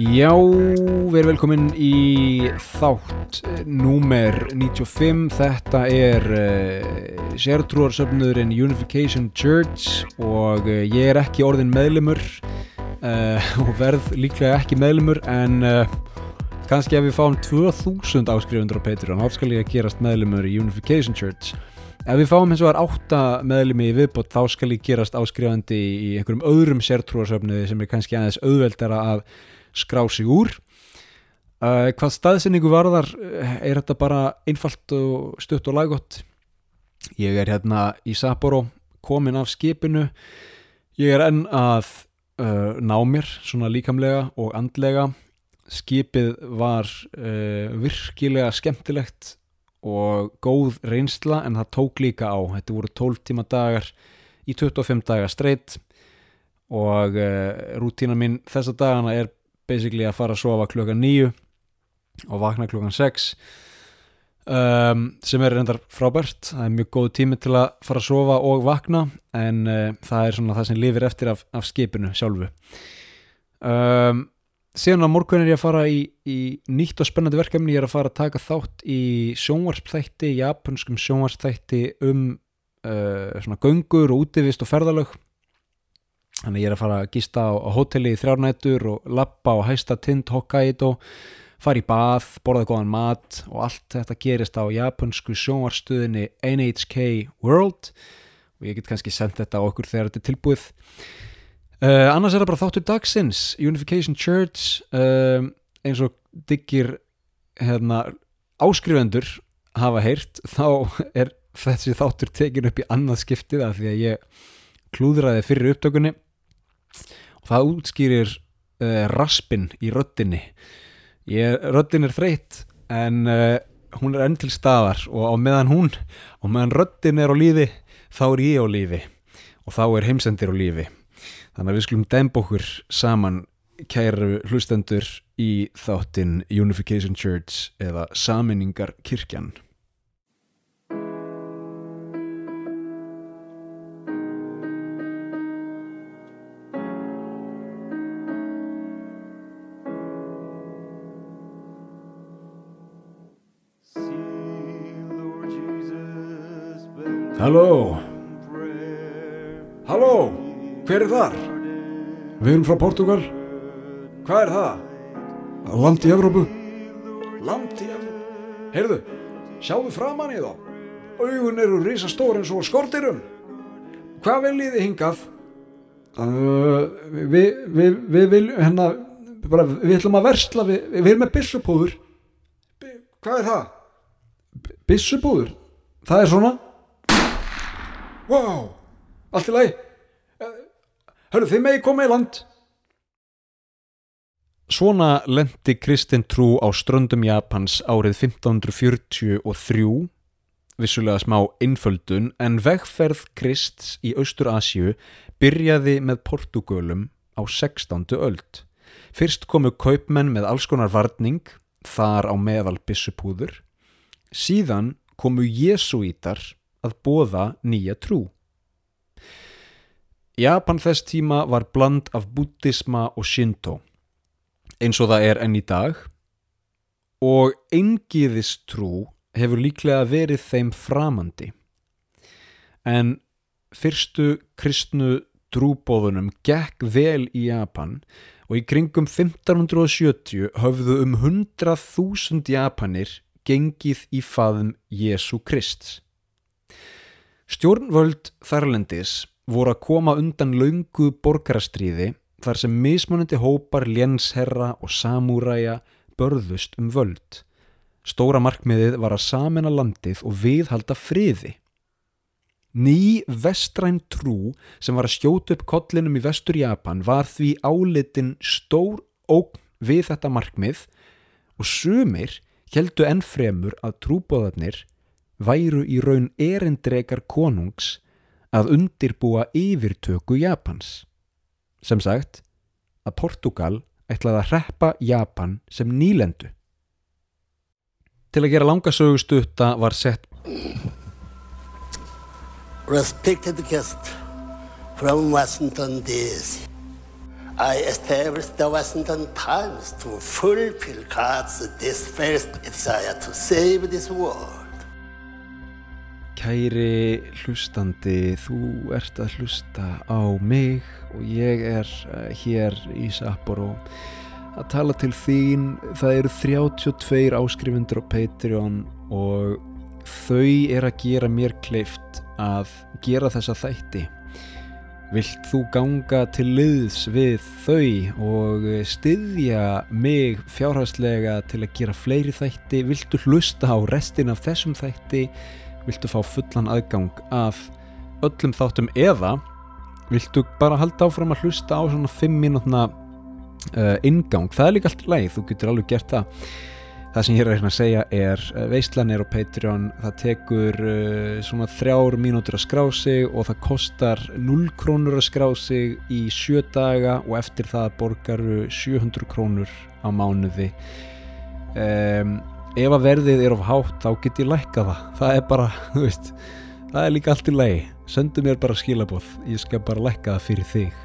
Já, við erum velkomin í þátt númer 95. Þetta er uh, sértrúarsöfnurinn Unification Church og uh, ég er ekki orðin meðlumur uh, og verð líklega ekki meðlumur en kannski ef við fáum 2000 áskrifundur á Patreon þá skal ég að gerast meðlumur í Unification Church. Ef við fáum eins og var átta meðlumi í viðbót þá skal ég gerast áskrifandi í einhverjum öðrum sértrúarsöfnuði sem er kannski aðeins auðveldara að skrá sig úr. Uh, hvað staðsynningu varðar uh, er þetta bara einfalt og stutt og laggott? Ég er hérna í Sapporo komin af skipinu. Ég er enn að uh, ná mér svona líkamlega og andlega. Skipið var uh, virkilega skemmtilegt og góð reynsla en það tók líka á. Þetta voru 12 tíma dagar í 25 dagar streitt og uh, rútína mín þessa dagana er basically að fara að sofa klukkan nýju og vakna klukkan sex um, sem er reyndar frábært. Það er mjög góð tími til að fara að sofa og vakna en uh, það er svona það sem lifir eftir af, af skipinu sjálfu. Um, síðan á morgun er ég að fara í, í nýtt og spennandi verkefni. Ég er að fara að taka þátt í sjónvarpþætti japanskum sjónvarpþætti um uh, svona göngur og útivist og ferðalög þannig ég er að fara að gista á, á hotelli í þrjárnætur og lappa og hæsta tind Hokkaido, fara í bath borða góðan mat og allt þetta gerist á japansku sjónvarstuðinni NHK World. Og ég get kannski sendt þetta á okkur þegar þetta er tilbúið. Uh, annars er það bara þáttur dagsins Unification Church uh, eins og diggir hérna, áskrifendur hafa heyrt þá er þessi þáttur tekin upp í annað skiptið af því að ég klúðraði fyrir upptökunni það útskýrir uh, raspin í röddinni. Ég, röddin er þreytt en uh, hún er enn til staðar og á meðan hún og meðan röddin er á lífi þá er ég á lífi og þá er heimsendir á lífi. Þannig að við skulum demba okkur saman kæru hlustendur í þáttin Unification Church eða Saminningar kirkjan Halló Halló, hver er þar? Við erum frá Portugal, Hvað er það? land í Evrópu. Land í Evróp Heyrðu, sjáðu framann í þá Augun eru risastór eins og skortirum Hvað viljið þið hingað? Uh, við, við, við viljum, hérna, bara, við ætlum að versla, við, við erum með byssupúður. Hvað er það? Byssupúður? Það er svona, Vá, allt í lagi Hörðu, þið megi koma í land Svona lendi Kristinn trú á ströndum Japans árið 1543 vissulega smá einföldun en vegferð Krists í Austur-Asíu byrjaði með Portugölum á 16. öld. Fyrst komu kaupmenn með alls konar varning, þar á meðal byssupúður. Síðan komu jesuítar að bóða nýja trú. Japan þess tíma var bland af buddhisma og shinto, eins og það er enn í dag, og engiðistrú hefur líklega verið þeim framandi. En fyrstu kristnu trúbóðunum gekk vel í Japan og í kringum 1570 höfðu um 100.000 Japanir gengið í faðum Jésu Krist. Stjórnvöld þarlendis voru að koma undan laungu borgarastríði þar sem mismunandi hópar lénsherra og samúræja börðust um völd. Stóra markmiðið var að samena landið og viðhalda friði. Ný vestræn trú sem var að skjóta upp kollinum í vestur Japan var því álitin stór ógn við þetta markmið og sumir heldu ennfremur að trúbóðarnir væru í raun erindrekar konungs að undirbúa yfirtöku Japans. Sem sagt, að Portugal ætlaði að hreppa Japan sem nýlendu. Til að gera langa sögustutta var sett Respected guest from Washington, D.C. I established the Washington Times to fulfill God's dispersed desire to save this world. Kæri hlustandi, þú ert að hlusta á mig og ég er uh, hér í Sapporo að tala til þín. Það eru 32 áskrifundur á Patreon og þau er að gera mér kleift að gera þessa þætti. Vilt þú ganga til liðs við þau og styðja mig fjárhagslega til að gera fleiri þætti? Viltu hlusta á restin af þessum þætti? Viltu fá fullan aðgang af öllum þáttum eða viltu bara halda áfram að hlusta á svona 5 mínútna uh, ingang, það er líka allt leið þú getur alveg gert það. Það sem ég er að segja er veistlan er á Patreon, það tekur uh, svona þrjár mínútur að skrá sig og það kostar 0 krónur að skrá sig í 7 daga og eftir það borgaru 700 krónur á mánuði. Um ef að verðið er of hátt þá get ég lækka það. Það er bara, þú veist það er líka allt í lagi, sendu mér bara skilabóð ég skal bara lækka það fyrir þig.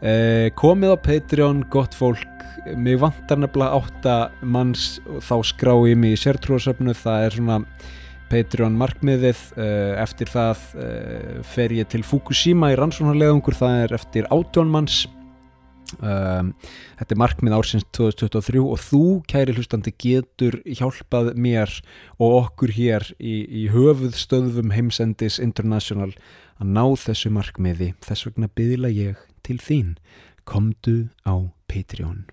Eh, komið á Patreon gott fólk, mig vantar nefnilega átta manns þá skrá ég mig í sértrúarsöfnu. Það er svona Patreon markmiðið. Eh, eftir það eh, fer ég til Fukushima í rannsónarleðungur það er eftir átjónmanns Um, þetta er markmið ársins 2023 og þú kæri hlustandi getur hjálpað mér og okkur hér í, í höfuð stöðum heimsendis international að ná þessu markmiði. Þess vegna byðla ég til þín. Komdu á Patreon